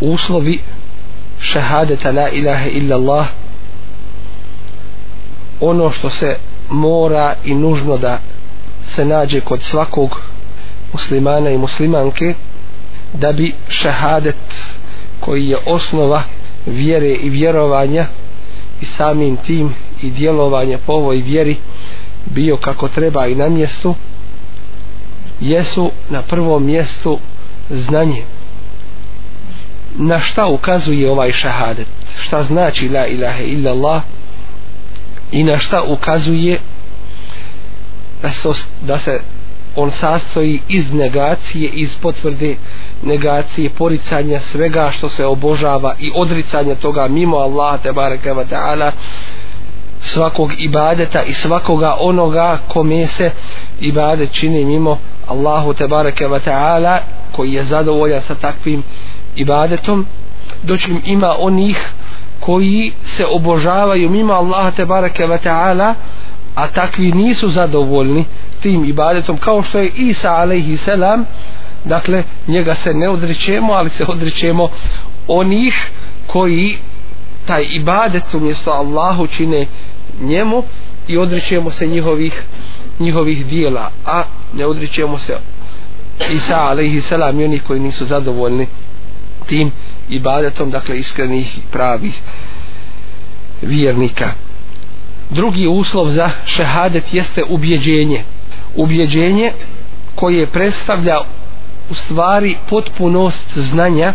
uslovi šehadeta la ilaha illa Allah ono što se mora i nužno da se nađe kod svakog muslimana i muslimanke da bi šehadet koji je osnova vjere i vjerovanja i samim tim i djelovanje po ovoj vjeri bio kako treba i na mjestu jesu na prvom mjestu znanje na šta ukazuje ovaj šahadet šta znači la ilaha illa Allah i na šta ukazuje da se, da se on sastoji iz negacije iz potvrde negacije poricanja svega što se obožava i odricanja toga mimo Allah te bareke ve taala svakog ibadeta i svakoga onoga kome se ibadet čini mimo Allahu te bareke ve taala koji je zadovoljan sa takvim ibadetom doćim ima onih koji se obožavaju mimo Allaha te bareke ve taala a takvi nisu zadovoljni tim ibadetom kao što je Isa alejhi selam dakle njega se ne odrećemo ali se odrećemo onih koji taj ibadet umjesto Allahu čine njemu i odrećemo se njihovih njihovih dijela a ne odrećemo se Isa alejhi selam i onih koji nisu zadovoljni tim ibadetom, dakle iskrenih pravih vjernika. Drugi uslov za šehadet jeste ubjeđenje. Ubjeđenje koje predstavlja u stvari potpunost znanja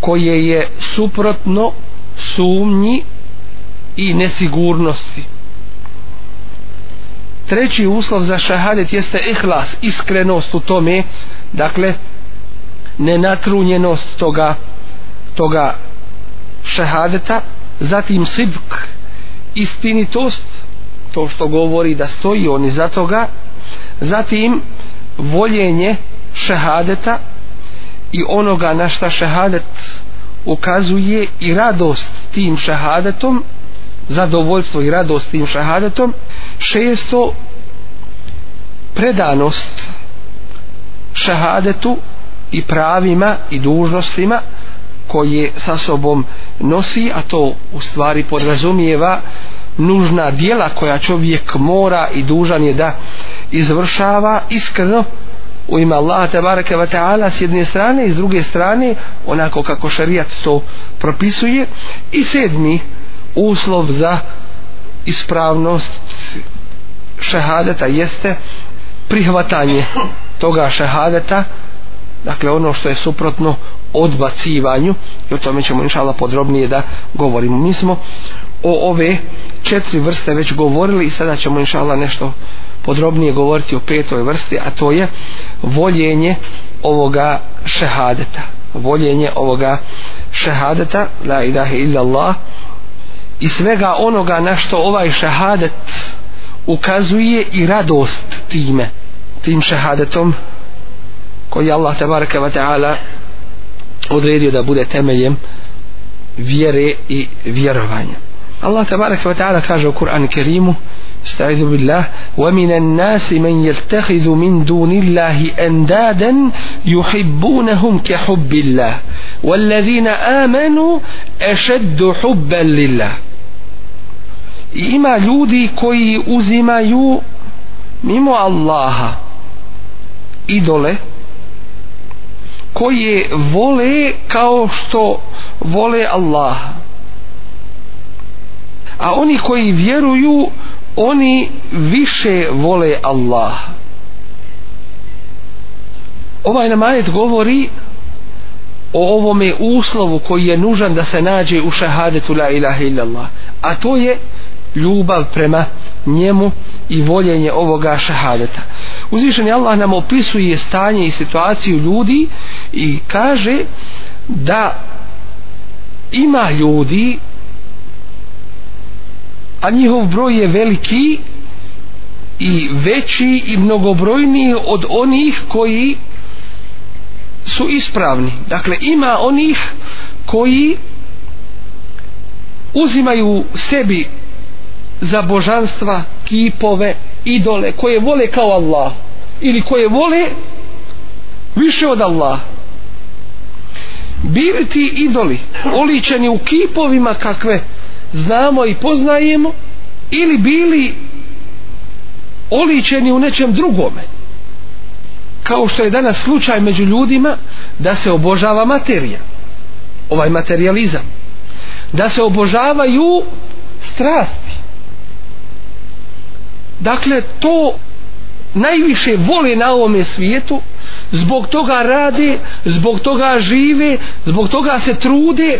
koje je suprotno sumnji i nesigurnosti. Treći uslov za šahadet jeste ihlas, iskrenost u tome, dakle, nenatrunjenost toga toga šehadeta zatim sidk istinitost to što govori da stoji on iza toga zatim voljenje šehadeta i onoga na šta šehadet ukazuje i radost tim šehadetom zadovoljstvo i radost tim šehadetom šesto predanost šehadetu i pravima i dužnostima koje sa sobom nosi, a to u stvari podrazumijeva nužna dijela koja čovjek mora i dužan je da izvršava iskreno u ime Allaha te bareke ve taala s jedne strane i s druge strane onako kako šerijat to propisuje i sedmi uslov za ispravnost šehadeta jeste prihvatanje toga šehadeta dakle ono što je suprotno odbacivanju i o tome ćemo inšala podrobnije da govorimo mi smo o ove četiri vrste već govorili i sada ćemo inšala nešto podrobnije govoriti o petoj vrsti a to je voljenje ovoga šehadeta voljenje ovoga šehadeta la ilaha illa Allah i svega onoga na što ovaj šehadet ukazuje i radost time tim šehadetom koji Allah tabaraka wa ta'ala odredio da bude temeljem vjere i vjerovanja Allah tabaraka wa ta'ala kaže u Kur'an Kerimu استعيذ بالله ومن الناس من يتخذ من دون الله أندادا يحبونهم كحب الله والذين آمنوا أشد حبا لله ima ljudi koji uzimaju mimo Allaha idole koje vole kao što vole Allah a oni koji vjeruju oni više vole Allah ovaj namajet govori o ovome uslovu koji je nužan da se nađe u šahadetu la ilaha illallah a to je ljubav prema njemu i voljenje ovoga šahadeta uzvišeni Allah nam opisuje stanje i situaciju ljudi i kaže da ima ljudi a njihov broj je veliki i veći i mnogobrojniji od onih koji su ispravni dakle ima onih koji uzimaju sebi za božanstva kipove, idole koje vole kao Allah ili koje vole više od Allah bili ti idoli oličeni u kipovima kakve znamo i poznajemo ili bili oličeni u nečem drugome kao što je danas slučaj među ljudima da se obožava materija ovaj materializam da se obožavaju strasti dakle to najviše vole na ovome svijetu zbog toga rade zbog toga žive zbog toga se trude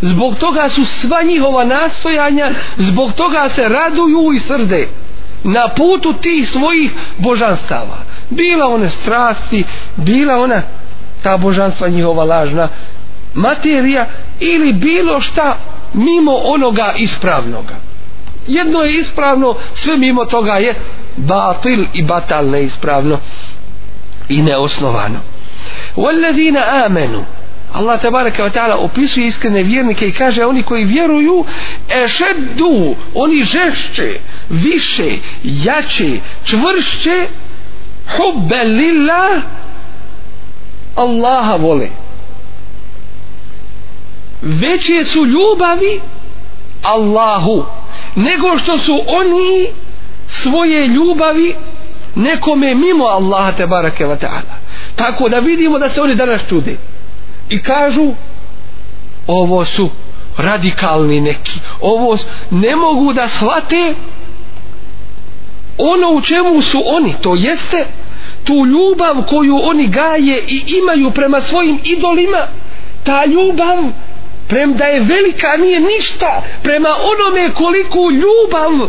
zbog toga su sva njihova nastojanja zbog toga se raduju i srde na putu tih svojih božanstava bila one strasti bila ona ta božanstva njihova lažna materija ili bilo šta mimo onoga ispravnoga jedno je ispravno sve mimo toga je batil i batal neispravno i neosnovano وَالَّذِينَ آمَنُوا Allah te baraka wa ta'ala opisuje iskrene vjernike i kaže oni koji vjeruju ešeddu oni žešće, više, jače, čvršće hubbe lillah Allaha vole veće su ljubavi Allahu nego što su oni svoje ljubavi nekome mimo Allaha te barake wa ta'ala tako da vidimo da se oni danas čude i kažu ovo su radikalni neki ovo su, ne mogu da shvate ono u čemu su oni to jeste tu ljubav koju oni gaje i imaju prema svojim idolima ta ljubav premda je velika nije ništa prema onome koliko ljubav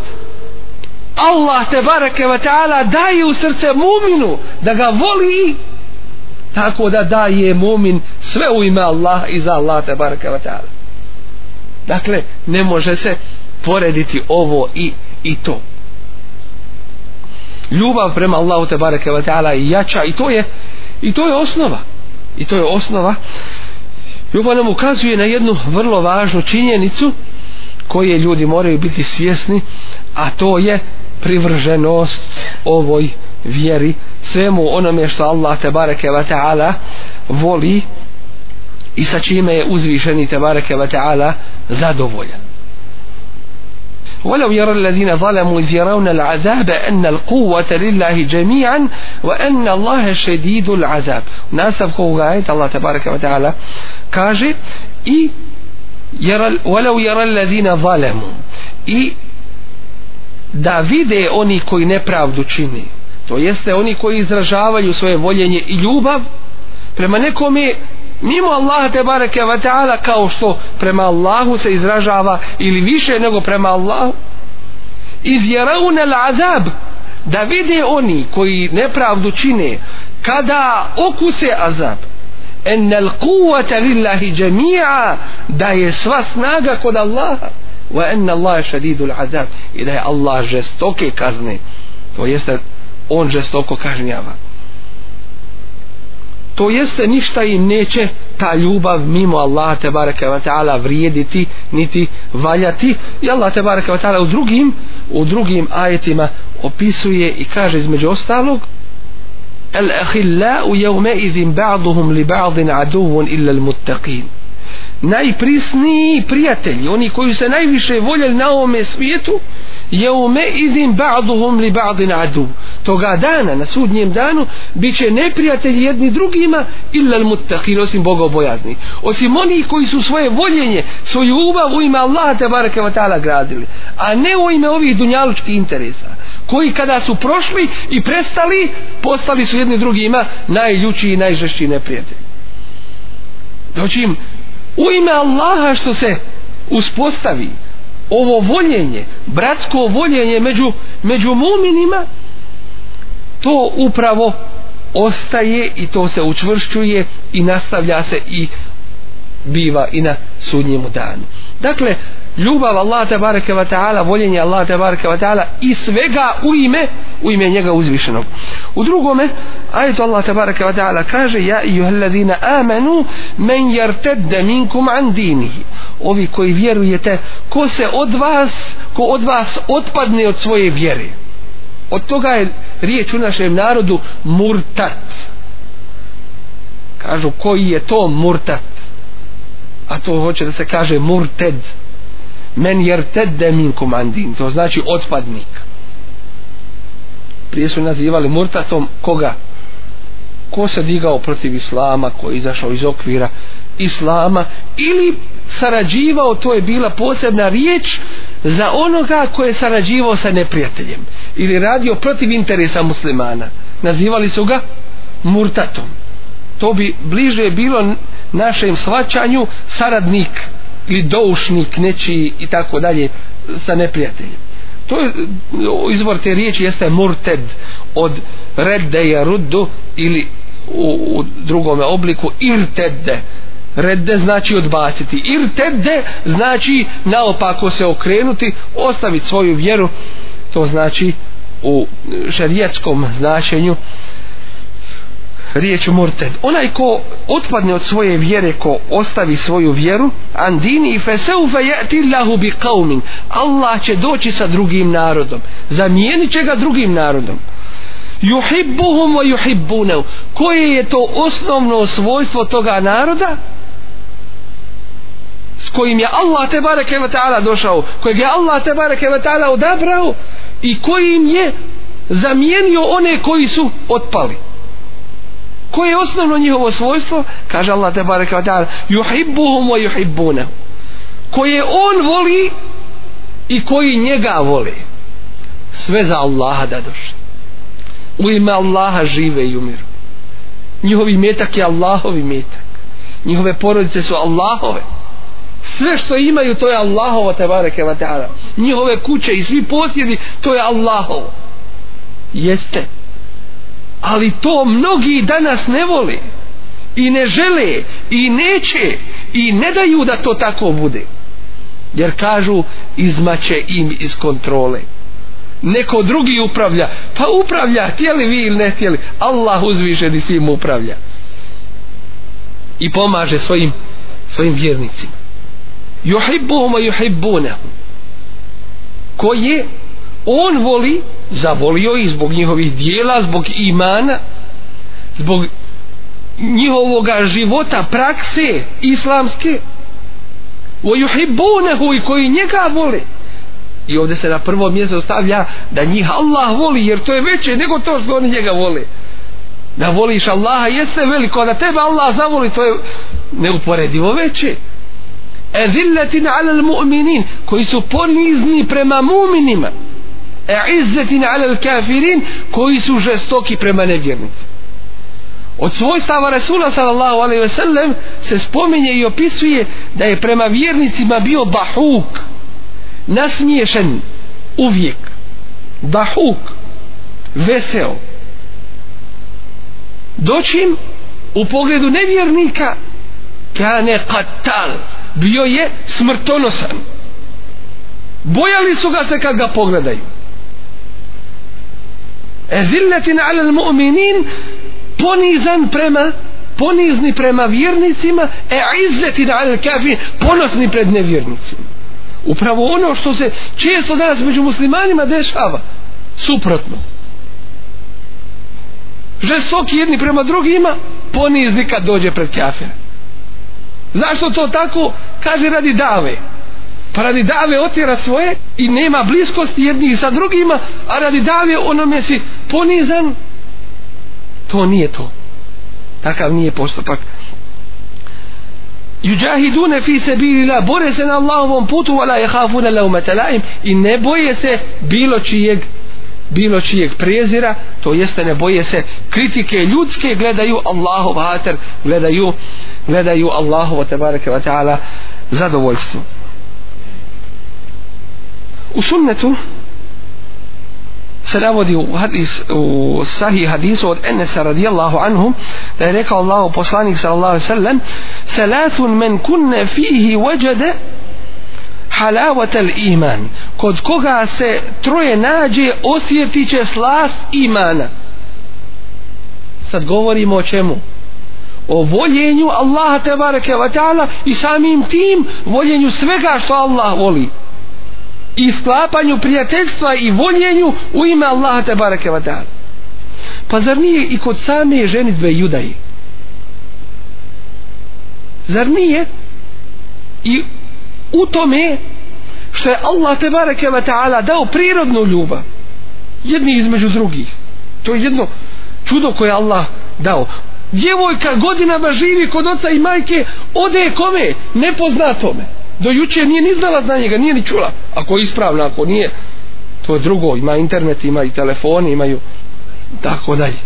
Allah te bareke ve taala daje u srce muminu da ga voli tako da daje mumin sve u ime Allaha i za Allaha te bareke ve taala dakle ne može se porediti ovo i i to ljubav prema Allahu te bareke ve taala je jača i to je i to je osnova i to je osnova Ljubav nam ukazuje na jednu vrlo važnu činjenicu koje ljudi moraju biti svjesni, a to je privrženost ovoj vjeri svemu onome što Allah te bareke ve taala voli i sa čime je uzvišeni te bareke ve taala zadovoljan. ولو يرى الذين ظلموا إذ يرون العذاب أن القوة لله جميعا وأن الله شديد العذاب ناس غاية الله تبارك وتعالى كاجي إي يرى ولو يرى الذين ظلموا إي da vide oni koji nepravdu čini to jeste oni koji izražavaju svoje voljenje i ljubav prema nekome mimo Allaha te bareke ve taala kao što prema Allahu se izražava ili više nego prema Allahu iz yarawna al'azab da vide oni koji nepravdu čine kada okuse azab en al quwwata lillahi jami'a da je sva snaga kod Allaha wa en Allah shadid al azab ida je Allah žestoke kazne to jest on žestoko kažnjava to jeste ništa im neće ta ljubav mimo Allaha te bareke ve taala vrijediti niti valjati i Allah te bareke ve taala u drugim u drugim ajetima opisuje i kaže između ostalog al akhilla yawma idhin ba'dhum li ba'dhin aduwwun illa al muttaqin najprisniji prijatelji oni koji se najviše voljeli na ovom svijetu jeume izin ba'duhum li ba'din adu toga dana na sudnjem danu bit će neprijatelji jedni drugima illa al osim bogobojazni osim onih koji su svoje voljenje svoju ubav u ime Allaha te baraka wa ta'ala gradili a ne u ime ovih dunjalučkih interesa koji kada su prošli i prestali postali su jedni drugima najljući i najžešći neprijatelji doći im u ime Allaha što se uspostavi ovo voljenje, bratsko voljenje među, među muminima, to upravo ostaje i to se učvršćuje i nastavlja se i biva i na sudnjemu danu. Dakle, ljubav Allah tabaraka wa ta'ala, voljenje Allah tabaraka wa ta'ala i svega u ime, u ime njega uzvišenog. U drugome, ajto Allah tabaraka wa ta'ala kaže, ja i juhalladina amanu, men jartedde minkum an dinihi. Ovi koji vjerujete, ko se od vas, ko od vas otpadne od svoje vjere. Od toga je riječ u našem narodu murtat. Kažu, koji je to murtat? a to hoće da se kaže murted men jerted demin komandin to znači otpadnik prije su nazivali murtatom koga ko se digao protiv islama ko je izašao iz okvira islama ili sarađivao to je bila posebna riječ za onoga ko je sarađivao sa neprijateljem ili radio protiv interesa muslimana nazivali su ga murtatom to bi bliže bilo našem svačanju saradnik ili doušnik neći i tako dalje sa neprijateljem to je izvor te riječi jeste murted od redde i ruddu ili u, u drugome obliku irtedde redde znači odbaciti irtedde znači naopako se okrenuti ostaviti svoju vjeru to znači u šerijetskom značenju uh, riječ murted onaj ko otpadne od svoje vjere ko ostavi svoju vjeru an dini fe seufe jati lahu bi qawmin Allah će doći sa drugim narodom zamijenit će ga drugim narodom yuhibbuhum wa yuhibbunahu koje je to osnovno svojstvo toga naroda s kojim je Allah te bareke ve taala došao kojeg je Allah te bareke ve taala odabrao i kojim je zamijenio one koji su otpali koje je osnovno njihovo svojstvo kaže Allah te bareka wa ta'ala yuhibbuhum wa yuhibbuna koje on voli i koji njega voli sve za Allaha da došli u ime Allaha žive i umiru njihovi metak je Allahovi metak njihove porodice su Allahove sve što imaju to je Allahovo te bareke wa ta'ala njihove kuće i svi posjedi to je Allahovo jeste ali to mnogi danas ne vole i ne žele i neće i ne daju da to tako bude jer kažu izmaće im iz kontrole neko drugi upravlja pa upravlja htjeli vi ili ne htjeli Allah uzvišen i svim upravlja i pomaže svojim svojim vjernicima yuhibbuhum wa yuhibbunahum koji on voli, zavolio ih zbog njihovih dijela, zbog imana, zbog njihovog života, prakse islamske, vojuhibunehu i koji njega vole. I ovdje se na prvo mjesto stavlja da njih Allah voli, jer to je veće nego to što oni njega vole. Da voliš Allaha jeste veliko, a da tebe Allah zavoli, to je neuporedivo veće. E zilletin alel mu'minin, koji su ponizni prema mu'minima e izzetin alel kafirin koji su žestoki prema nevjernici od svojstava Resula sallallahu alaihi wasallam se spominje i opisuje da je prema vjernicima bio dahuk nasmiješen uvijek dahuk veseo doćim u pogledu nevjernika kane katal bio je smrtonosan bojali su ga se kad ga pogledaju ezilletin alel mu'minin ponizan prema ponizni prema vjernicima e izletin alel kafirin ponosni pred nevjernicima upravo ono što se često danas među muslimanima dešava suprotno žestoki jedni prema drugima ponizni kad dođe pred kafir zašto to tako kaže radi dave pa radi dave otjera svoje i nema bliskosti jednih sa drugima a radi dave onome si ponizan to nije to takav nije postupak Juđahidune fi se bilila bore se na Allahovom putu wala je hafune laumetelaim i ne boje se bilo čijeg bilo čijeg prezira to jeste ne boje se kritike ljudske gledaju Allahov hater gledaju gledaju Allahovo tebareke wa ta'ala zadovoljstvo U sunnetu se navodi u, hadis, u sahih hadisu od Enesa radijallahu anhu da je rekao Allah poslanik sallallahu sallam selathun men kunne fihi wajade halavatel iman kod koga se troje nađe osjetit će slast imana sad govorimo o čemu o voljenju Allaha tebareke wa ta'ala i samim tim voljenju svega što Allah voli i sklapanju prijateljstva i voljenju u ime Allaha te bareke ve taala pa zar nije i kod same ženitbe judaji zar nije i u tome što je Allah te bareke ve taala dao prirodnu ljubav jedni između drugih to je jedno čudo koje Allah dao djevojka godinama živi kod oca i majke ode kome nepoznatome tome do juče nije ni znala za njega, nije ni čula. Ako je ispravna, ako nije, to je drugo. Ima internet, ima i telefon, imaju tako dalje.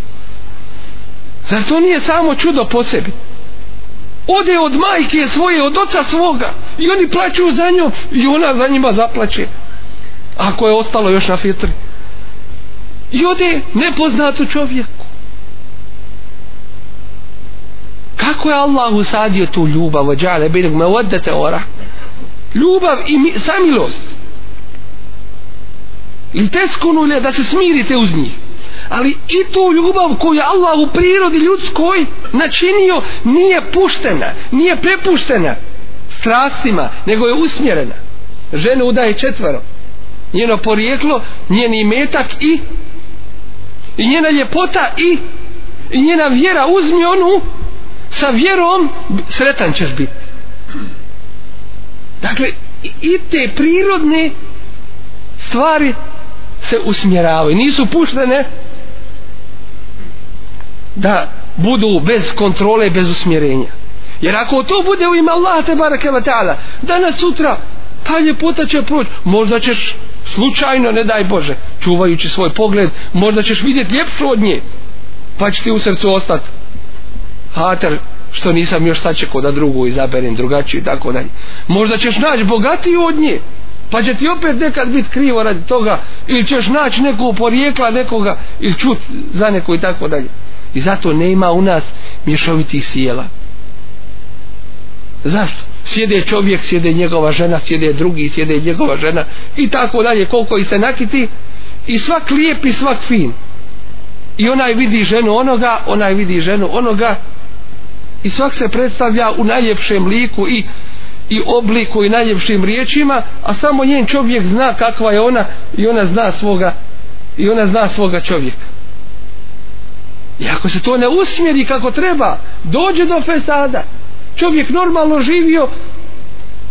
Zar to nije samo čudo po sebi? Ode od majke svoje, od oca svoga i oni plaću za njom i ona za njima zaplaće. Ako je ostalo još na fitri. I ode nepoznatu čovjeku. Kako je Allah usadio tu ljubav? Ođale, binog me odete o rahmet ljubav i mi, samilost ili teskonu ili da se smirite uz njih ali i tu ljubav koju je Allah u prirodi ljudskoj načinio nije puštena nije prepuštena strastima nego je usmjerena žena udaje četvaro njeno porijeklo, njeni metak i, i njena ljepota i, i njena vjera uzmi onu sa vjerom sretan ćeš biti Dakle, i te prirodne stvari se usmjeravaju. Nisu puštene da budu bez kontrole, bez usmjerenja. Jer ako to bude u ima Allah te barake wa ta'ala, danas sutra ta ljepota će proći. Možda ćeš slučajno, ne daj Bože, čuvajući svoj pogled, možda ćeš vidjeti ljepšu od nje. Pa će ti u srcu ostati. Hater, što nisam još sačekao da drugu izaberem drugačiju i tako dalje. Možda ćeš naći bogatiju od nje, pa će ti opet nekad biti krivo radi toga, ili ćeš naći neku porijekla nekoga, ili čut za neko i tako dalje. I zato ne ima u nas mješovitih sjela. Zašto? Sjede čovjek, sjede njegova žena, sjede drugi, sjede njegova žena i tako dalje, koliko i se nakiti i svak lijep i svak fin. I onaj vidi ženu onoga, onaj vidi ženu onoga, i svak se predstavlja u najljepšem liku i, i obliku i najljepšim riječima a samo njen čovjek zna kakva je ona i ona zna svoga i ona zna svoga čovjeka i ako se to ne usmjeri kako treba dođe do fesada čovjek normalno živio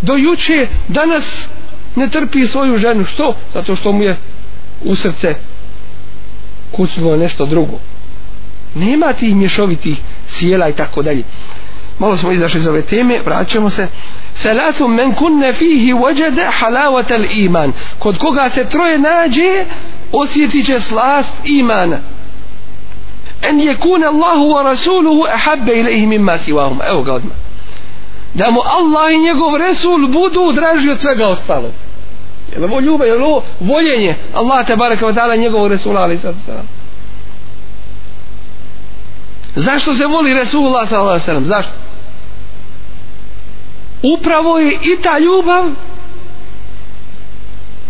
do juče danas ne trpi svoju ženu što? zato što mu je u srce kucnulo nešto drugo nema tih mješovitih cijela i tako dalje malo smo izašli iz ove teme vraćamo se Salatu men kunne fihi wajada halawat iman kod koga se troje nađe osjeti će slast imana en yekun Allah wa rasuluhu ahabba ilayhi mimma siwahum evo ga odmah da mu Allah i njegov resul budu draži od svega ostalo je li ovo ljubav, je li ovo voljenje Allah te baraka wa ta'ala njegovog resula alaih sallam Zašto se voli Resulullah sallallahu alejhi ve sellem? Zašto? Upravo je i ta ljubav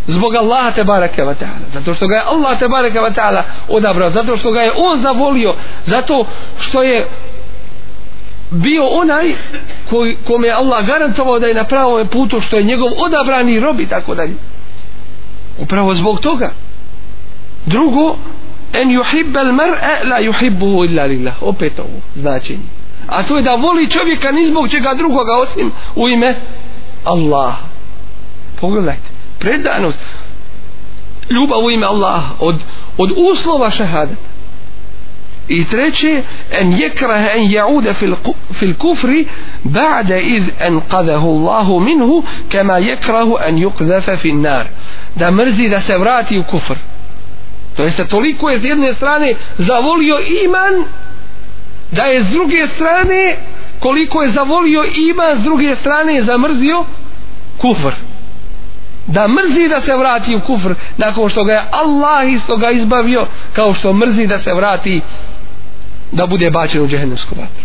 zbog Allaha te bareke ve taala. Zato što ga je Allah te bareke ve taala odabrao, zato što ga je on zavolio, zato što je bio onaj koji kom je Allah garantovao da je na pravom putu što je njegov odabrani rob i tako dalje. Upravo zbog toga. Drugo, en yuhibbel mer'e la yuhibbuhu illa lillah opet ovo značenje a to je da voli čovjeka ni zbog čega drugoga osim u ime Allah pogledajte predanost ljubav u ime Allah od, od uslova šahadata i treće en jekrahe en jaude fil, fil kufri ba'de iz en qadahu Allahu minhu kema jekrahu en yukzefe fin nar da mrzi da se vrati u kufr To jeste toliko je s jedne strane zavolio iman da je s druge strane koliko je zavolio iman s druge strane je zamrzio kufr. Da mrzi da se vrati u kufr nakon što ga je Allah isto ga izbavio kao što mrzi da se vrati da bude bačen u džehennemsku vatru.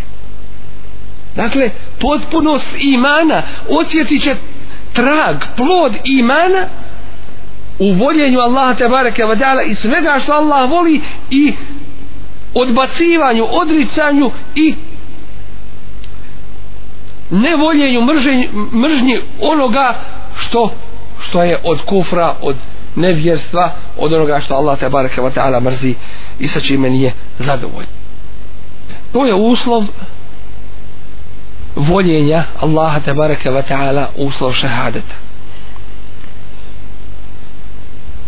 Dakle, potpunost imana osjetit će trag, plod imana u voljenju Allaha te bareke ve taala i svega što Allah voli i odbacivanju, odricanju i nevoljenju, mrženju, mržnji onoga što što je od kufra, od nevjerstva, od onoga što Allah te bareke ve taala mrzi i sa čime nije zadovoljan. To je uslov voljenja Allaha te bareke ve taala uslov šehadeta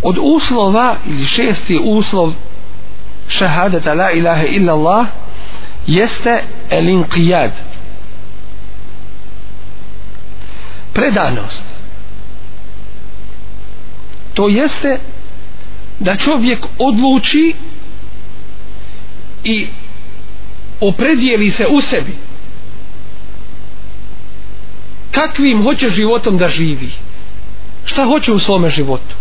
od uslova ili šesti uslov šahadeta la ilaha illa Allah jeste el inqijad predanost to jeste da čovjek odluči i opredijeli se u sebi kakvim hoće životom da živi šta hoće u svome životu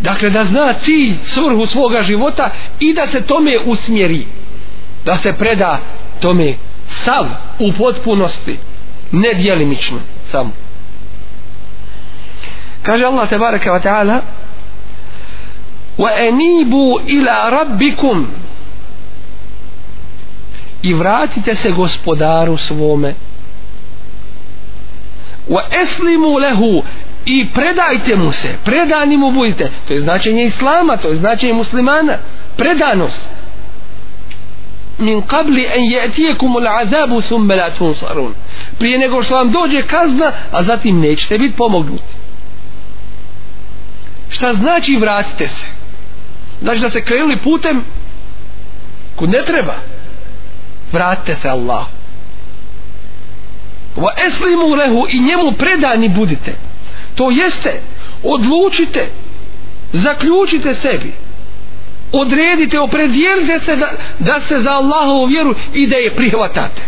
dakle da zna cilj svrhu svoga života i da se tome usmjeri da se preda tome sav u potpunosti nedjelimično samo kaže Allah te baraka wa ta'ala wa enibu ila rabbikum i vratite se gospodaru svome wa eslimu lehu i predajte mu se, predani mu budite. To je značenje islama, to je značenje muslimana. Predanost. Min qabli en je'tijekum ul'azabu thumme la tunsarun. Prije nego što vam dođe kazna, a zatim nećete biti pomognuti. Šta znači vratite se? Znači da se krenuli putem kod ne treba. Vratite se Allah. Wa eslimu lehu i njemu predani budite to jeste odlučite zaključite sebi odredite, opredjelite se da, da ste za Allahovu vjeru i da je prihvatate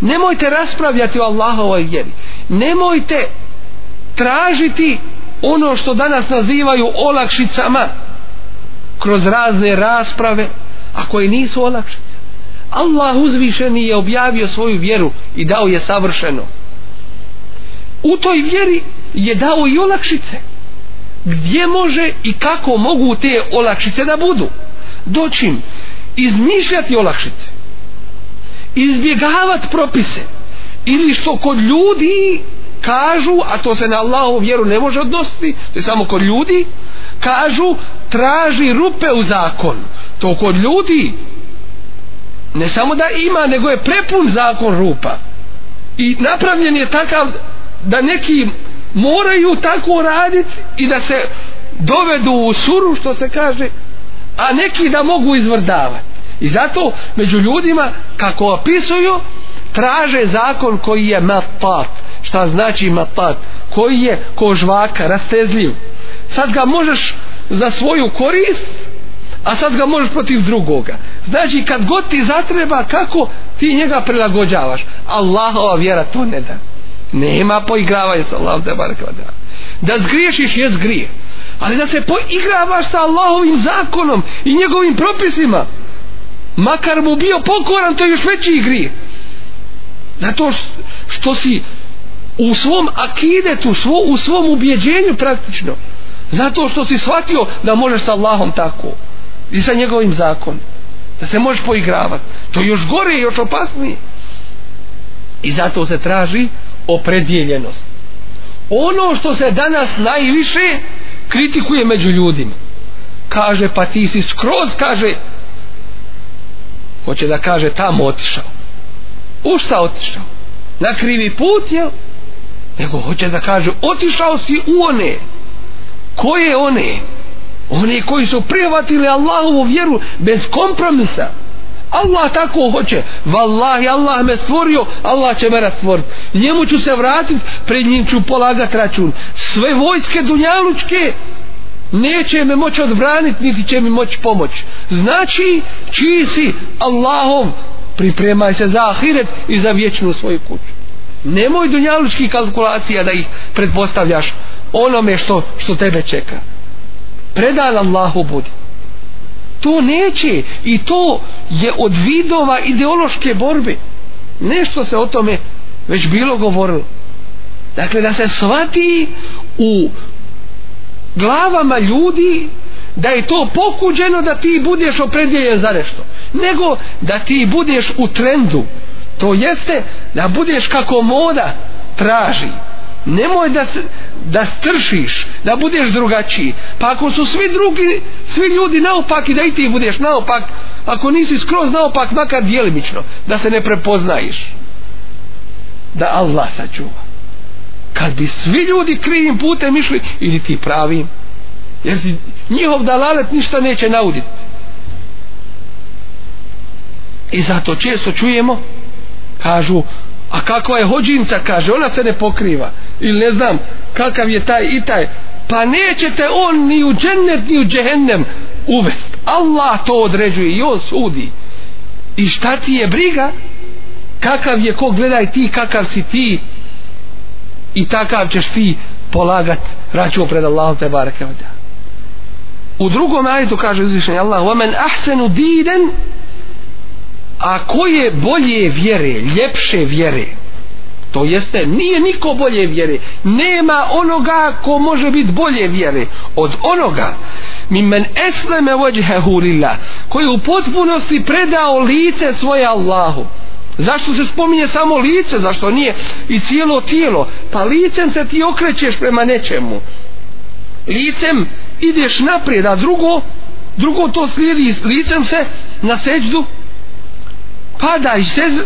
nemojte raspravljati o Allahovoj vjeri nemojte tražiti ono što danas nazivaju olakšicama kroz razne rasprave a koje nisu olakšice Allah uzvišeni je objavio svoju vjeru i dao je savršenost u toj vjeri je dao i olakšice gdje može i kako mogu te olakšice da budu doćim izmišljati olakšice izbjegavati propise ili što kod ljudi kažu, a to se na Allahovu vjeru ne može odnositi, to je samo kod ljudi kažu, traži rupe u zakon, to kod ljudi ne samo da ima, nego je prepun zakon rupa i napravljen je takav da neki moraju tako raditi i da se dovedu u suru što se kaže a neki da mogu izvrdavati i zato među ljudima kako opisuju traže zakon koji je matat šta znači matat koji je ko žvaka rastezljiv sad ga možeš za svoju korist a sad ga možeš protiv drugoga znači kad god ti zatreba kako ti njega prilagođavaš Allahova vjera to ne da Nema poigravanja sa Allahom te barek Da zgriješiš je zgrije. Ali da se poigravaš sa Allahovim zakonom i njegovim propisima, makar mu bio pokoran, to je još veći grije. Zato što si u svom akidetu, svo, u svom ubjeđenju praktično, zato što si shvatio da možeš sa Allahom tako i sa njegovim zakonom da se možeš poigravati to je još gore i još opasnije i zato se traži opredjeljenost. Ono što se danas najviše kritikuje među ljudima. Kaže, pa ti si skroz, kaže, hoće da kaže, tamo otišao. U šta otišao? Na krivi put, jel? Nego hoće da kaže, otišao si u one. Koje one? One koji su prihvatili Allahovu vjeru bez kompromisa. Bez kompromisa. Allah tako hoće vallahi Allah me stvorio Allah će me rastvorit njemu ću se vratit pred njim ću polagat račun sve vojske dunjalučke neće me moći odbranit niti će mi moći pomoć znači čiji si Allahov pripremaj se za ahiret i za vječnu svoju kuću nemoj dunjalučki kalkulacija da ih predpostavljaš onome što, što tebe čeka predan Allahu budi to neće i to je od vidova ideološke borbe nešto se o tome već bilo govorilo dakle da se shvati u glavama ljudi da je to pokuđeno da ti budeš opredjeljen za nešto nego da ti budeš u trendu to jeste da budeš kako moda traži nemoj da, da stršiš, da budeš drugačiji. Pa ako su svi drugi, svi ljudi naopaki, da i ti budeš naopak, ako nisi skroz naopak, makar dijelimično, da se ne prepoznaješ. Da Allah sačuva. Kad bi svi ljudi krivim putem išli, idi ti pravim. Jer si, njihov dalalet ništa neće nauditi. I zato često čujemo, kažu, a kako je hođinca kaže ona se ne pokriva ili ne znam kakav je taj i taj pa nećete on ni u džennet ni u džehennem uvest Allah to određuje i on sudi i šta ti je briga kakav je ko gledaj ti kakav si ti i takav ćeš ti polagat račun pred Allahom te barake u drugom ajetu kaže uzvišenje Allah ومن احسن دينا a koje bolje vjere, ljepše vjere, to jeste, nije niko bolje vjere, nema onoga ko može biti bolje vjere od onoga, mi men esleme vođhe hurila, koji u potpunosti predao lice svoje Allahu, Zašto se spominje samo lice, zašto nije i cijelo tijelo? Pa licem se ti okrećeš prema nečemu. Licem ideš naprijed, a drugo, drugo to slijedi, licem se na seđdu pada i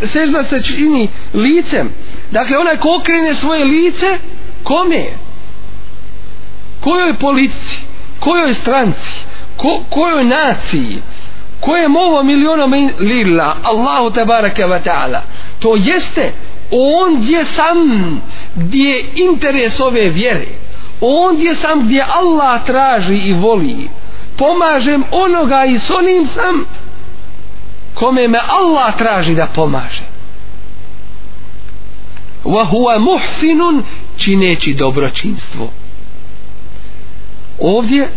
sežda se čini licem dakle onaj ko okrene svoje lice kome kojoj polici kojoj stranci ko, kojoj naciji kojem ovom ili onom lilla Allahu tabaraka wa ta'ala to jeste on gdje sam gdje je interes ove vjere on gdje sam gdje Allah traži i voli pomažem onoga i s onim sam kome me Allah traži da pomaže wa huwa muhsinun čineći dobročinstvo ovdje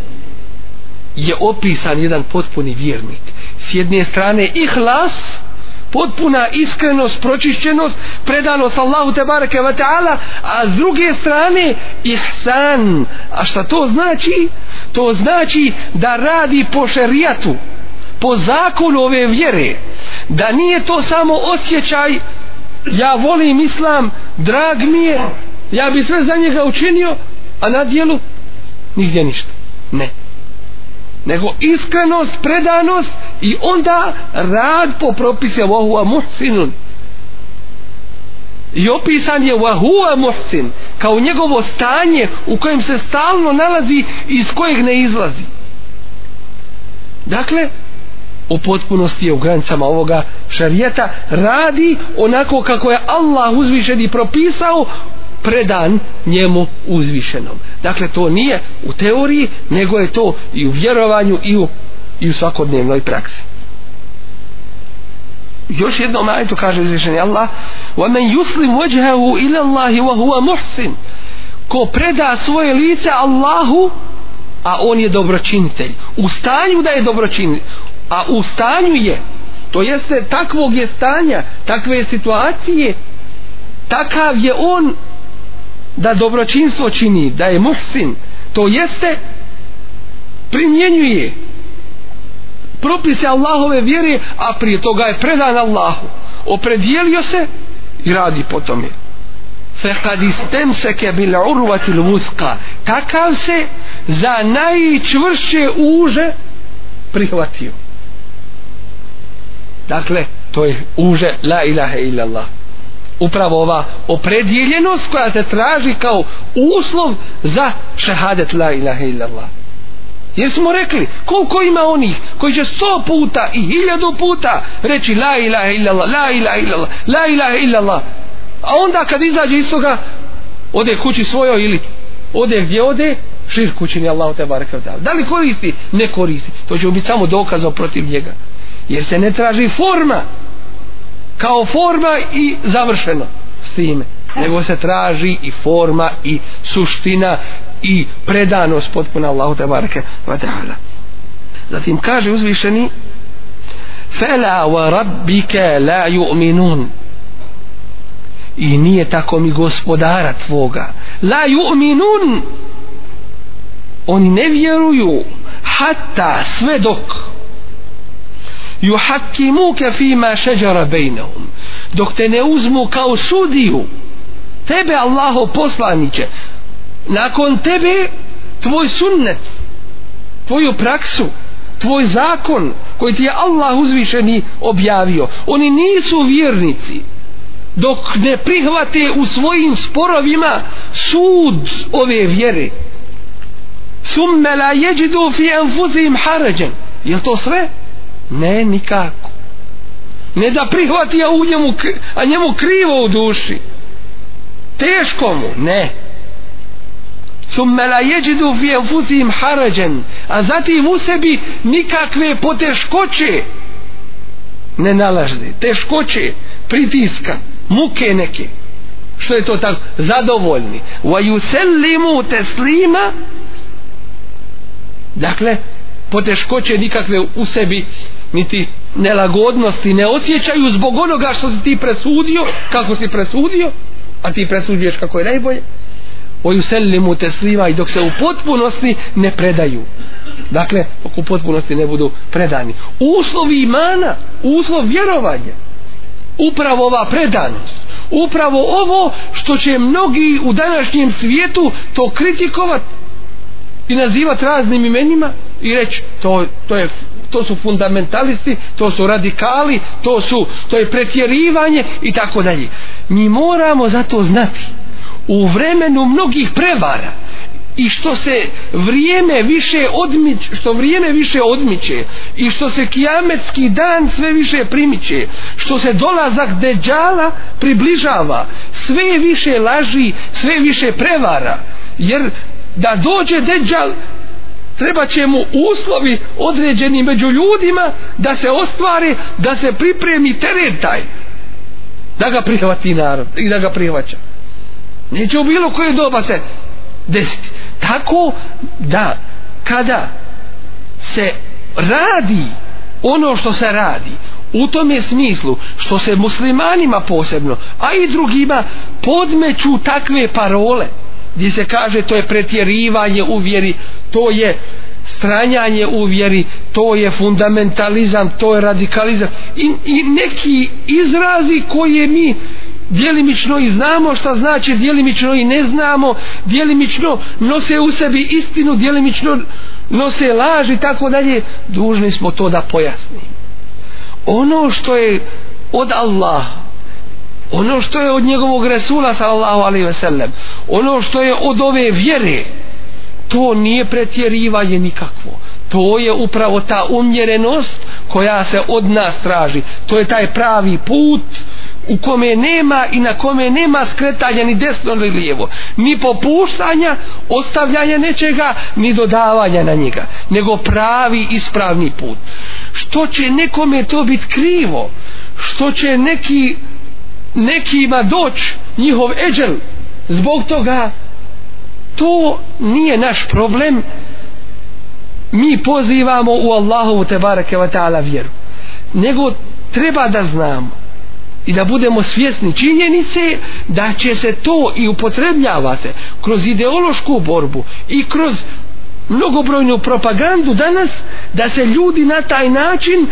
je opisan jedan potpuni vjernik s jedne strane ihlas potpuna iskrenost, pročišćenost predanost Allahu te bareke wa ta'ala a s druge strane ihsan a šta to znači? to znači da radi po šerijatu po zakonu ove vjere da nije to samo osjećaj ja volim islam drag mi je ja bi sve za njega učinio a na dijelu nigdje ništa ne nego iskrenost, predanost i onda rad po propise vahua muhsinun i opisan je vahua muhsin kao njegovo stanje u kojem se stalno nalazi iz kojeg ne izlazi dakle u potpunosti je u granicama ovoga šarijeta radi onako kako je Allah uzvišen i propisao predan njemu uzvišenom dakle to nije u teoriji nego je to i u vjerovanju i u, i u svakodnevnoj praksi još jedno majicu kaže uzvišeni Allah وَمَنْ يُسْلِمْ وَجْهَهُ إِلَى اللَّهِ وَهُوَ مُحْسِنْ ko preda svoje lice Allahu a on je dobročinitelj u stanju da je dobročinitelj a u stanju je to jeste takvog je stanja takve situacije takav je on da dobročinstvo čini da je muhsin to jeste primjenjuje propise Allahove vjere a prije toga je predan Allahu opredijelio se i radi po tome fe kad istem se ke bil urvati luska takav se za najčvršće uže prihvatio dakle to je uže la ilaha illallah upravo ova opredjeljenost koja se traži kao uslov za šehadet la ilaha illallah jer smo rekli koliko ima onih koji će sto puta i hiljadu puta reći la ilaha illallah la ilaha illallah la ilaha illallah a onda kad izađe iz toga ode kući svojoj ili ode gdje ode širku čini Allah te barakav da li koristi ne koristi to će biti samo dokaz protiv njega jer se ne traži forma kao forma i završeno s time nego se traži i forma i suština i predanost potpuna Allahu te bareke ve taala zatim kaže uzvišeni fala wa rabbika la yu'minun i nije tako mi gospodara tvoga la yu'minun oni ne vjeruju hatta sve dok yuhakkimuka fima shajara bainahum dok te ne uzmu kao sudiju tebe Allaho poslaniće nakon tebe tvoj sunnet tvoju praksu tvoj zakon koji ti je Allah uzvišeni objavio oni nisu vjernici dok ne prihvate u svojim sporovima sud ove vjere summe la jeđidu fi enfuzim harađen je to sve? ne nikako ne da prihvati a, u njemu, a njemu krivo u duši teško mu ne ثم لا يجدوا في انفسهم حرجا اذاتي مو سبي nikakve poteškoće ne nalaze teškoće pritiska muke neke što je to tako zadovoljni wa yuslimu taslima dakle poteškoće nikakve u sebi uh, niti nelagodnosti ne osjećaju zbog onoga što si ti presudio, kako si presudio, a ti presuđuješ kako je najbolje, oju selili mu te sliva i dok se u potpunosti ne predaju. Dakle, dok u potpunosti ne budu predani. Uslov imana, uslov vjerovanja, upravo ova predanost, upravo ovo što će mnogi u današnjem svijetu to kritikovati, i nazivati raznim imenima i reći to, to, je, to su fundamentalisti, to su radikali, to, su, to je pretjerivanje i tako dalje. Mi moramo zato znati u vremenu mnogih prevara i što se vrijeme više odmić, što vrijeme više odmiće i što se kijametski dan sve više primiće što se dolazak deđala približava sve više laži sve više prevara jer da dođe deđal treba će mu uslovi određeni među ljudima da se ostvari, da se pripremi teren taj da ga prihvati narod i da ga prihvaća neće u bilo koje doba se desiti tako da kada se radi ono što se radi u tom je smislu što se muslimanima posebno a i drugima podmeću takve parole gdje se kaže to je pretjerivanje u vjeri, to je stranjanje u vjeri, to je fundamentalizam, to je radikalizam i, i neki izrazi koje mi djelimično i znamo šta znači djelimično i ne znamo djelimično nose u sebi istinu djelimično nose laž i tako dalje dužni smo to da pojasnim ono što je od Allaha ono što je od njegovog Resula sallallahu alaihi ve sellem ono što je od ove vjere to nije pretjerivanje nikakvo to je upravo ta umjerenost koja se od nas traži to je taj pravi put u kome nema i na kome nema skretanja ni desno ni lijevo ni popuštanja ostavljanja nečega ni dodavanja na njega nego pravi ispravni put što će nekome to biti krivo što će neki nekima doć njihov eđel zbog toga to nije naš problem mi pozivamo u Allahovu te barake wa ta'ala vjeru nego treba da znamo i da budemo svjesni činjenice da će se to i upotrebljava se kroz ideološku borbu i kroz mnogobrojnu propagandu danas da se ljudi na taj način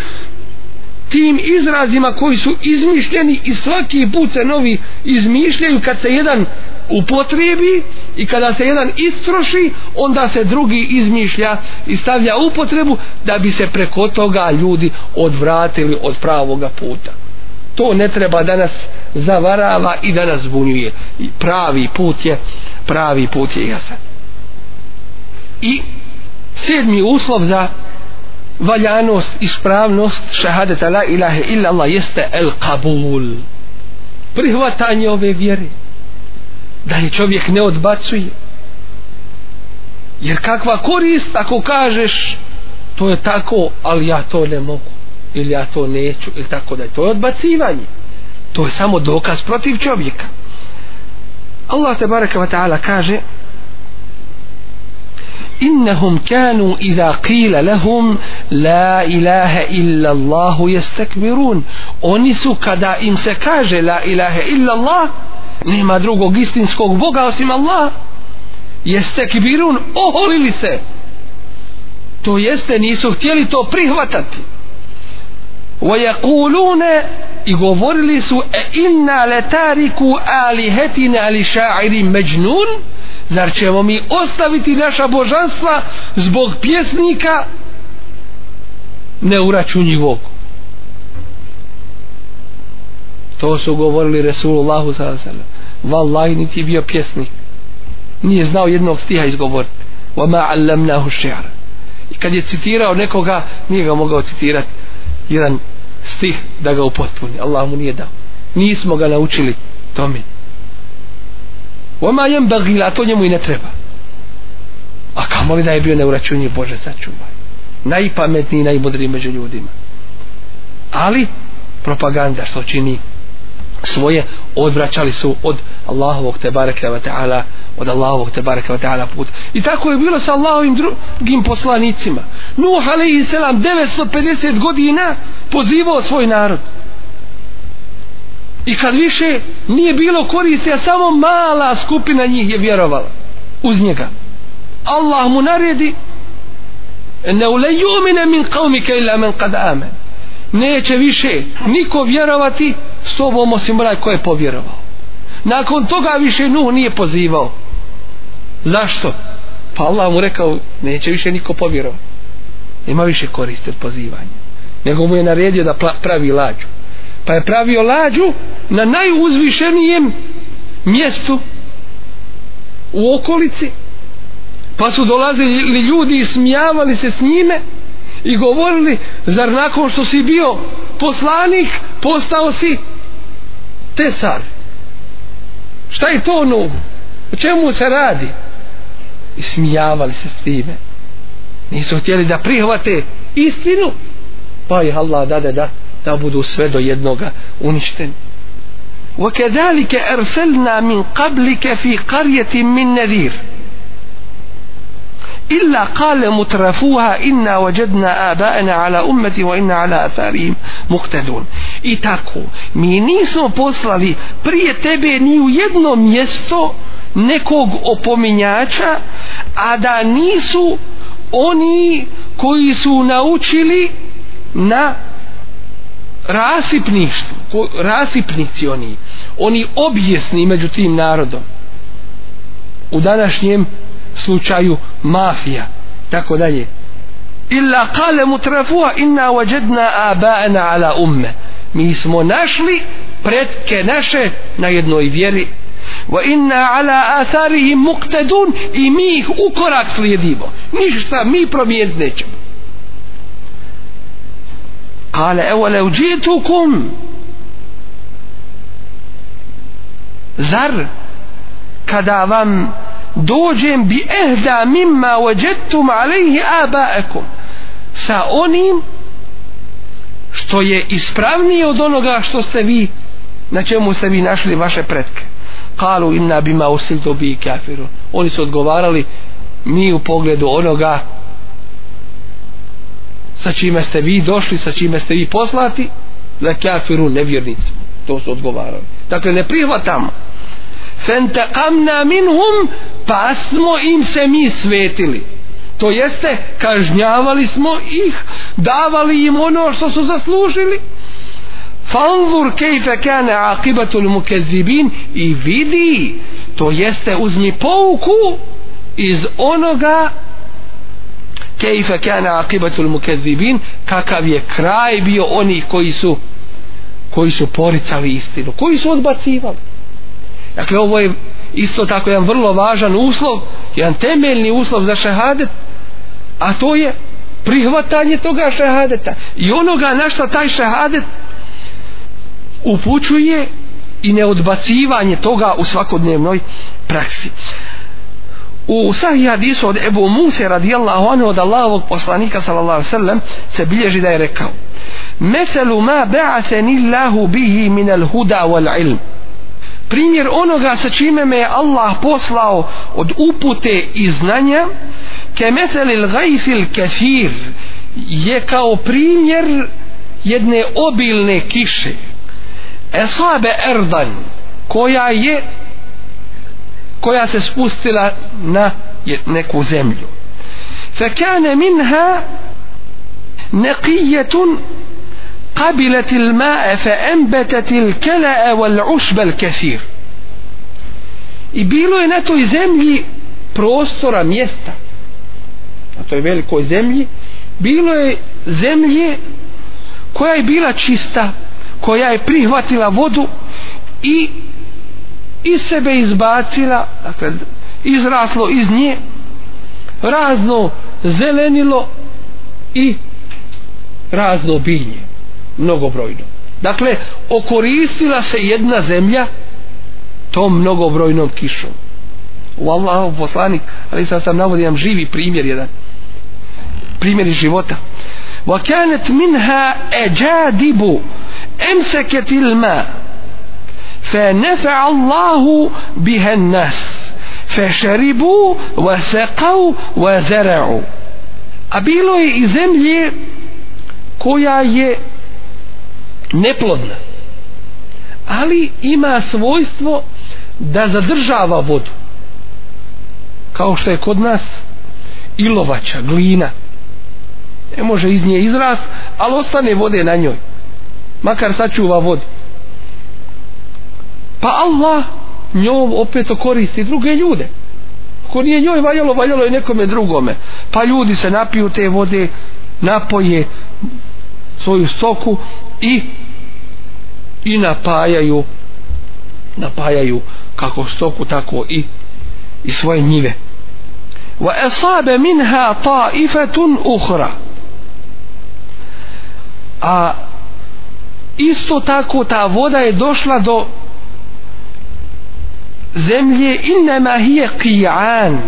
tim izrazima koji su izmišljeni i svaki put se novi izmišljaju kad se jedan upotrijebi i kada se jedan istroši onda se drugi izmišlja i stavlja upotrebu da bi se preko toga ljudi odvratili od pravoga puta to ne treba da nas zavarava i da nas zbunjuje pravi put je pravi put je jasan i sedmi uslov za valjanost i spravnost šahadeta la ilahe illa Allah jeste el kabul prihvatanje ove vjere da je čovjek ne odbacuje jer kakva korist ako kažeš to je tako ali ja to ne mogu ili ja to neću ili tako da je to je odbacivanje to je samo dokaz protiv čovjeka Allah te baraka ta'ala kaže إنهم كانوا إذا قيل لهم لا إله إلا الله يستكبرون oni su kada im se kaže la ilaha illa Allah nema drugog istinskog Boga osim Allah jeste kibirun oholili se to jeste nisu htjeli to prihvatati وَيَقُولُونَ i govorili su e inna letariku alihetina ali šairi međnun zar ćemo mi ostaviti naša božanstva zbog pjesnika neuračunjivog to su govorili Resulullahu s.a.v. vallaj niti bio pjesnik nije znao jednog stiha izgovoriti wa ma allamnahu shi'ra i kad je citirao nekoga nije ga mogao citirati jedan stih da ga upotpuni Allah mu nije dao nismo ga naučili to mi Oma jem bagila, to njemu i ne treba. A kamo li da je bio neuračunji, Bože, sačuvaj. Najpametniji, najmudriji među ljudima. Ali, propaganda što čini svoje, odvraćali su od Allahovog te bareke wa ta'ala, od Allahovog te bareke wa ta'ala put. I tako je bilo sa Allahovim drugim poslanicima. Nuh, alaihi selam, 950 godina pozivao svoj narod i kad više nije bilo koriste a samo mala skupina njih je vjerovala uz njega Allah mu naredi ne ule jumine min qavmike ila men kad amen neće više niko vjerovati s tobom osim onaj ko je povjerovao nakon toga više Nuh nije pozivao zašto? pa Allah mu rekao neće više niko povjerovati nema više koriste od pozivanja nego mu je naredio da pravi lađu pa je pravio lađu na najuzvišenijem mjestu u okolici pa su dolazili ljudi i smijavali se s njime i govorili zar nakon što si bio poslanik postao si tesar šta je to ono o čemu se radi i smijavali se s time nisu htjeli da prihvate istinu pa je Allah dade da, da, da da budu sve do jednoga uništeni. وَكَذَلِكَ أَرْسَلْنَا مِنْ قَبْلِكَ فِي قَرْيَةٍ مِنْ نَذِيرٍ illa kale mutrafuha inna wajedna abaena ala ummeti wa inna ala atharim muktedun i tako mi nismo poslali prije tebe ni u jedno mjesto nekog opominjača a da nisu oni koji su naučili na rasipništvo, ko, rasipnici oni, oni objesni među tim narodom. U današnjem slučaju mafija, tako dalje. Illa kale mutrafuha inna wajedna aba'na ala umme. Mi smo našli pretke naše na jednoj vjeri. Wa inna ala atharihim muqtadun i mi ih ukorak slijedimo. Ništa mi promijeniti nećemo kale evo le uđitukum zar kada vam dođem bi ehda mimma ođetum alejhi abaekum sa onim što je ispravnije od onoga što ste vi na čemu ste vi našli vaše pretke kalu inna bima usil dobi kafiru oni su odgovarali mi u pogledu onoga sa čime ste vi došli, sa čime ste vi poslati, na kafiru nevjernicu. To su odgovarali. Dakle, ne prihvatamo. Fentakamna minhum, pa smo im se mi svetili. To jeste, kažnjavali smo ih, davali im ono što su zaslužili. Fanzur kejfe kane akibatul mukezibin i vidi, to jeste, uzmi pouku iz onoga kejfe kana akibatul mukezibin kakav je kraj bio oni koji su koji su poricali istinu koji su odbacivali dakle ovo je isto tako jedan vrlo važan uslov jedan temeljni uslov za šehadet a to je prihvatanje toga šehadeta i onoga na što taj šehadet upućuje i neodbacivanje toga u svakodnevnoj praksi U sahih hadisu od Ebu Musa radijallahu anhu od Allahovog poslanika sallallahu alaihi sallam se bilježi da je rekao Meselu ma ba'aseni Allahu bihi min al huda wal ilm Primjer onoga sa čime me je Allah poslao od upute i znanja ke meseli l'gajfil kefir je kao primjer jedne obilne kiše esabe erdan koja je koja se spustila na neku zemlju fe kane minha nekijetun قبلت الماء فأنبتت الكلاء والعشب الكثير i bilo je na toj zemlji prostora mjesta na toj velikoj zemlji bilo je zemlje koja je bila čista koja je prihvatila vodu i iz sebe izbacila dakle izraslo iz nje razno zelenilo i razno bilje mnogobrojno dakle okoristila se jedna zemlja tom mnogobrojnom kišom u Allahu poslanik ali sad sam navodio jedan živi primjer jedan primjer iz života wa kanet minha ejadibu emseketil ma' fenefe Allahu bihen nas fešeribu vasekau vazereu a bilo je i zemlje koja je neplodna ali ima svojstvo da zadržava vodu kao što je kod nas ilovača, glina ne može iz nje izrast ali ostane vode na njoj makar sačuva vodu pa Allah njom opet koristi druge ljude ko nije njoj valjalo, valjalo je nekome drugome pa ljudi se napiju te vode napoje svoju stoku i i napajaju napajaju kako stoku tako i i svoje njive wa asaba minha ta'ifatun ukhra a isto tako ta voda je došla do zemlje innama hije qi'an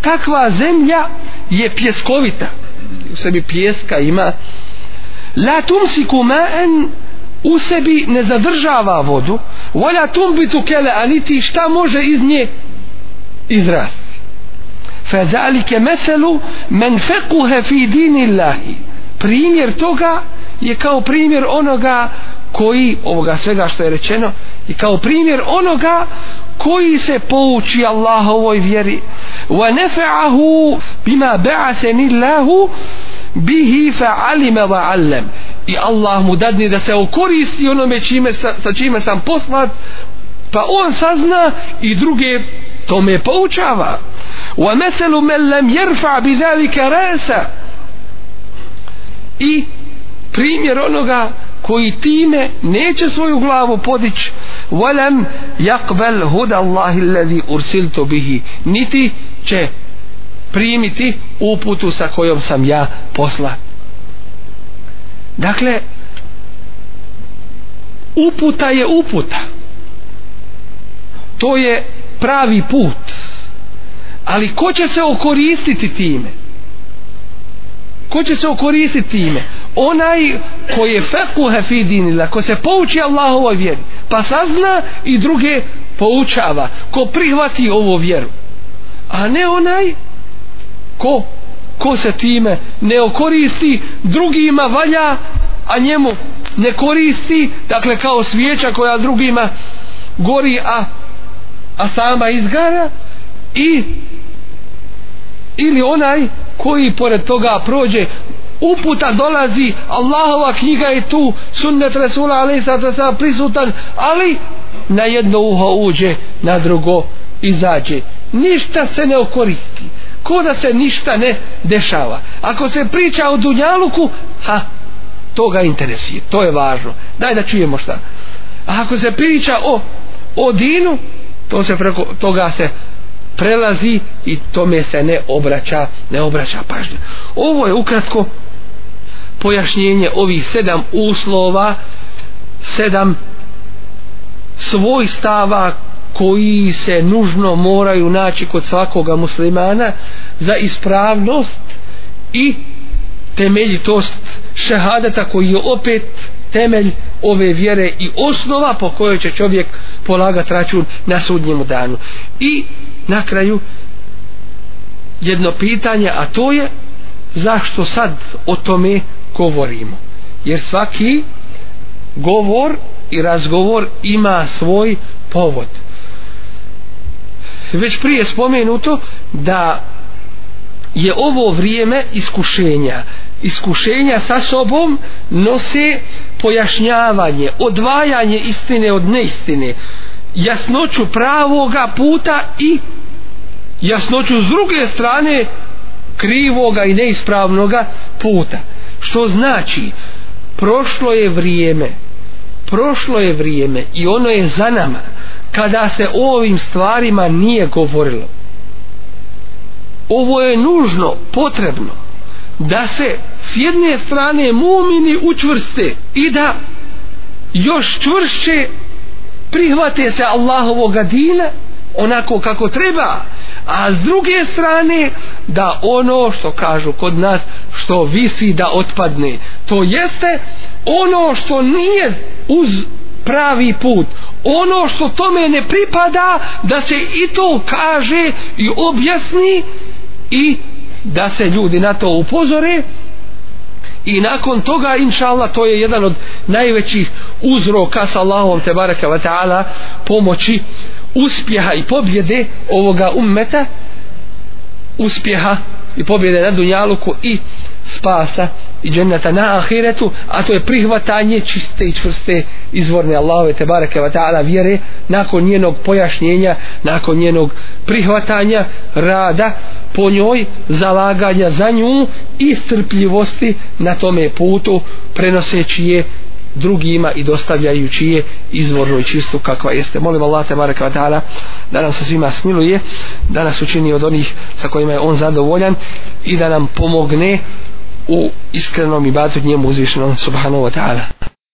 takva zemlja je pjeskovita u sebi pjeska ima la tumsiku ma'an u sebi ne zadržava vodu volja tumbitu kele aniti šta može iz nje izrasti fezalike meselu men fequhe fi dini primjer toga je kao primjer onoga koji ovoga svega što je rečeno i kao primjer onoga koji se pouči Allahovoj vjeri wa nafa'ahu bima ba'athani Allahu bihi fa'alima wa 'allam i Allah mu dadni da se okoristi onome čime sa, sa čime sam poslat pa on sazna i druge tome poučava wa mathalu man lam yarfa' bidhalika ra'sa i primjer onoga koji time neće svoju glavu podić volem jakbel huda Allahi ledi ursil to bihi niti će primiti uputu sa kojom sam ja posla dakle uputa je uputa to je pravi put ali ko će se okoristiti time ko će se okoristiti time onaj ko je fekuhe fi dinila ko se pouči Allahovoj vjeri pa sazna i druge poučava ko prihvati ovu vjeru a ne onaj ko ko se time ne okoristi drugima valja a njemu ne koristi dakle kao svijeća koja drugima gori a a sama izgara i ili onaj koji pored toga prođe uputa dolazi Allahova knjiga je tu sunnet Rasula ali sad sam prisutan ali na jedno uho uđe na drugo izađe ništa se ne okoristi ko da se ništa ne dešava ako se priča o Dunjaluku ha, to ga interesuje to je važno, daj da čujemo šta a ako se priča o o Dinu to se preko toga se prelazi i tome se ne obraća ne obraća pažnju ovo je ukratko pojašnjenje ovih sedam uslova sedam svojstava koji se nužno moraju naći kod svakoga muslimana za ispravnost i temeljitost šehadeta koji je opet temelj ove vjere i osnova po kojoj će čovjek polagat račun na sudnjemu danu i na kraju jedno pitanje, a to je zašto sad o tome govorimo? Jer svaki govor i razgovor ima svoj povod. Već prije spomenuto da je ovo vrijeme iskušenja. Iskušenja sa sobom nose pojašnjavanje, odvajanje istine od neistine jasnoću pravoga puta i jasnoću s druge strane krivoga i neispravnoga puta. Što znači, prošlo je vrijeme, prošlo je vrijeme i ono je za nama kada se o ovim stvarima nije govorilo. Ovo je nužno, potrebno da se s jedne strane mumini učvrste i da još čvršće prihvate se Allahovog dina onako kako treba a s druge strane da ono što kažu kod nas što visi da otpadne to jeste ono što nije uz pravi put ono što tome ne pripada da se i to kaže i objasni i da se ljudi na to upozore i nakon toga inša Allah to je jedan od najvećih uzroka sa Allahom te baraka wa ta'ala pomoći uspjeha i pobjede ovoga ummeta uspjeha i pobjede na Dunjaluku i spasa i dženneta na ahiretu, a to je prihvatanje čiste i čvrste izvorne Allahove te bareke ta'ala vjere nakon njenog pojašnjenja, nakon njenog prihvatanja rada po njoj, zalaganja za nju i strpljivosti na tome putu prenoseći je drugima i dostavljajući je izvornu i čistu kakva jeste. Molim Allah te baraka ta'ala da nam se svima smiluje, da nas učini od onih sa kojima je on zadovoljan i da nam pomogne u iskrenom ibadetu njemu uzvišenom subhanahu wa ta'ala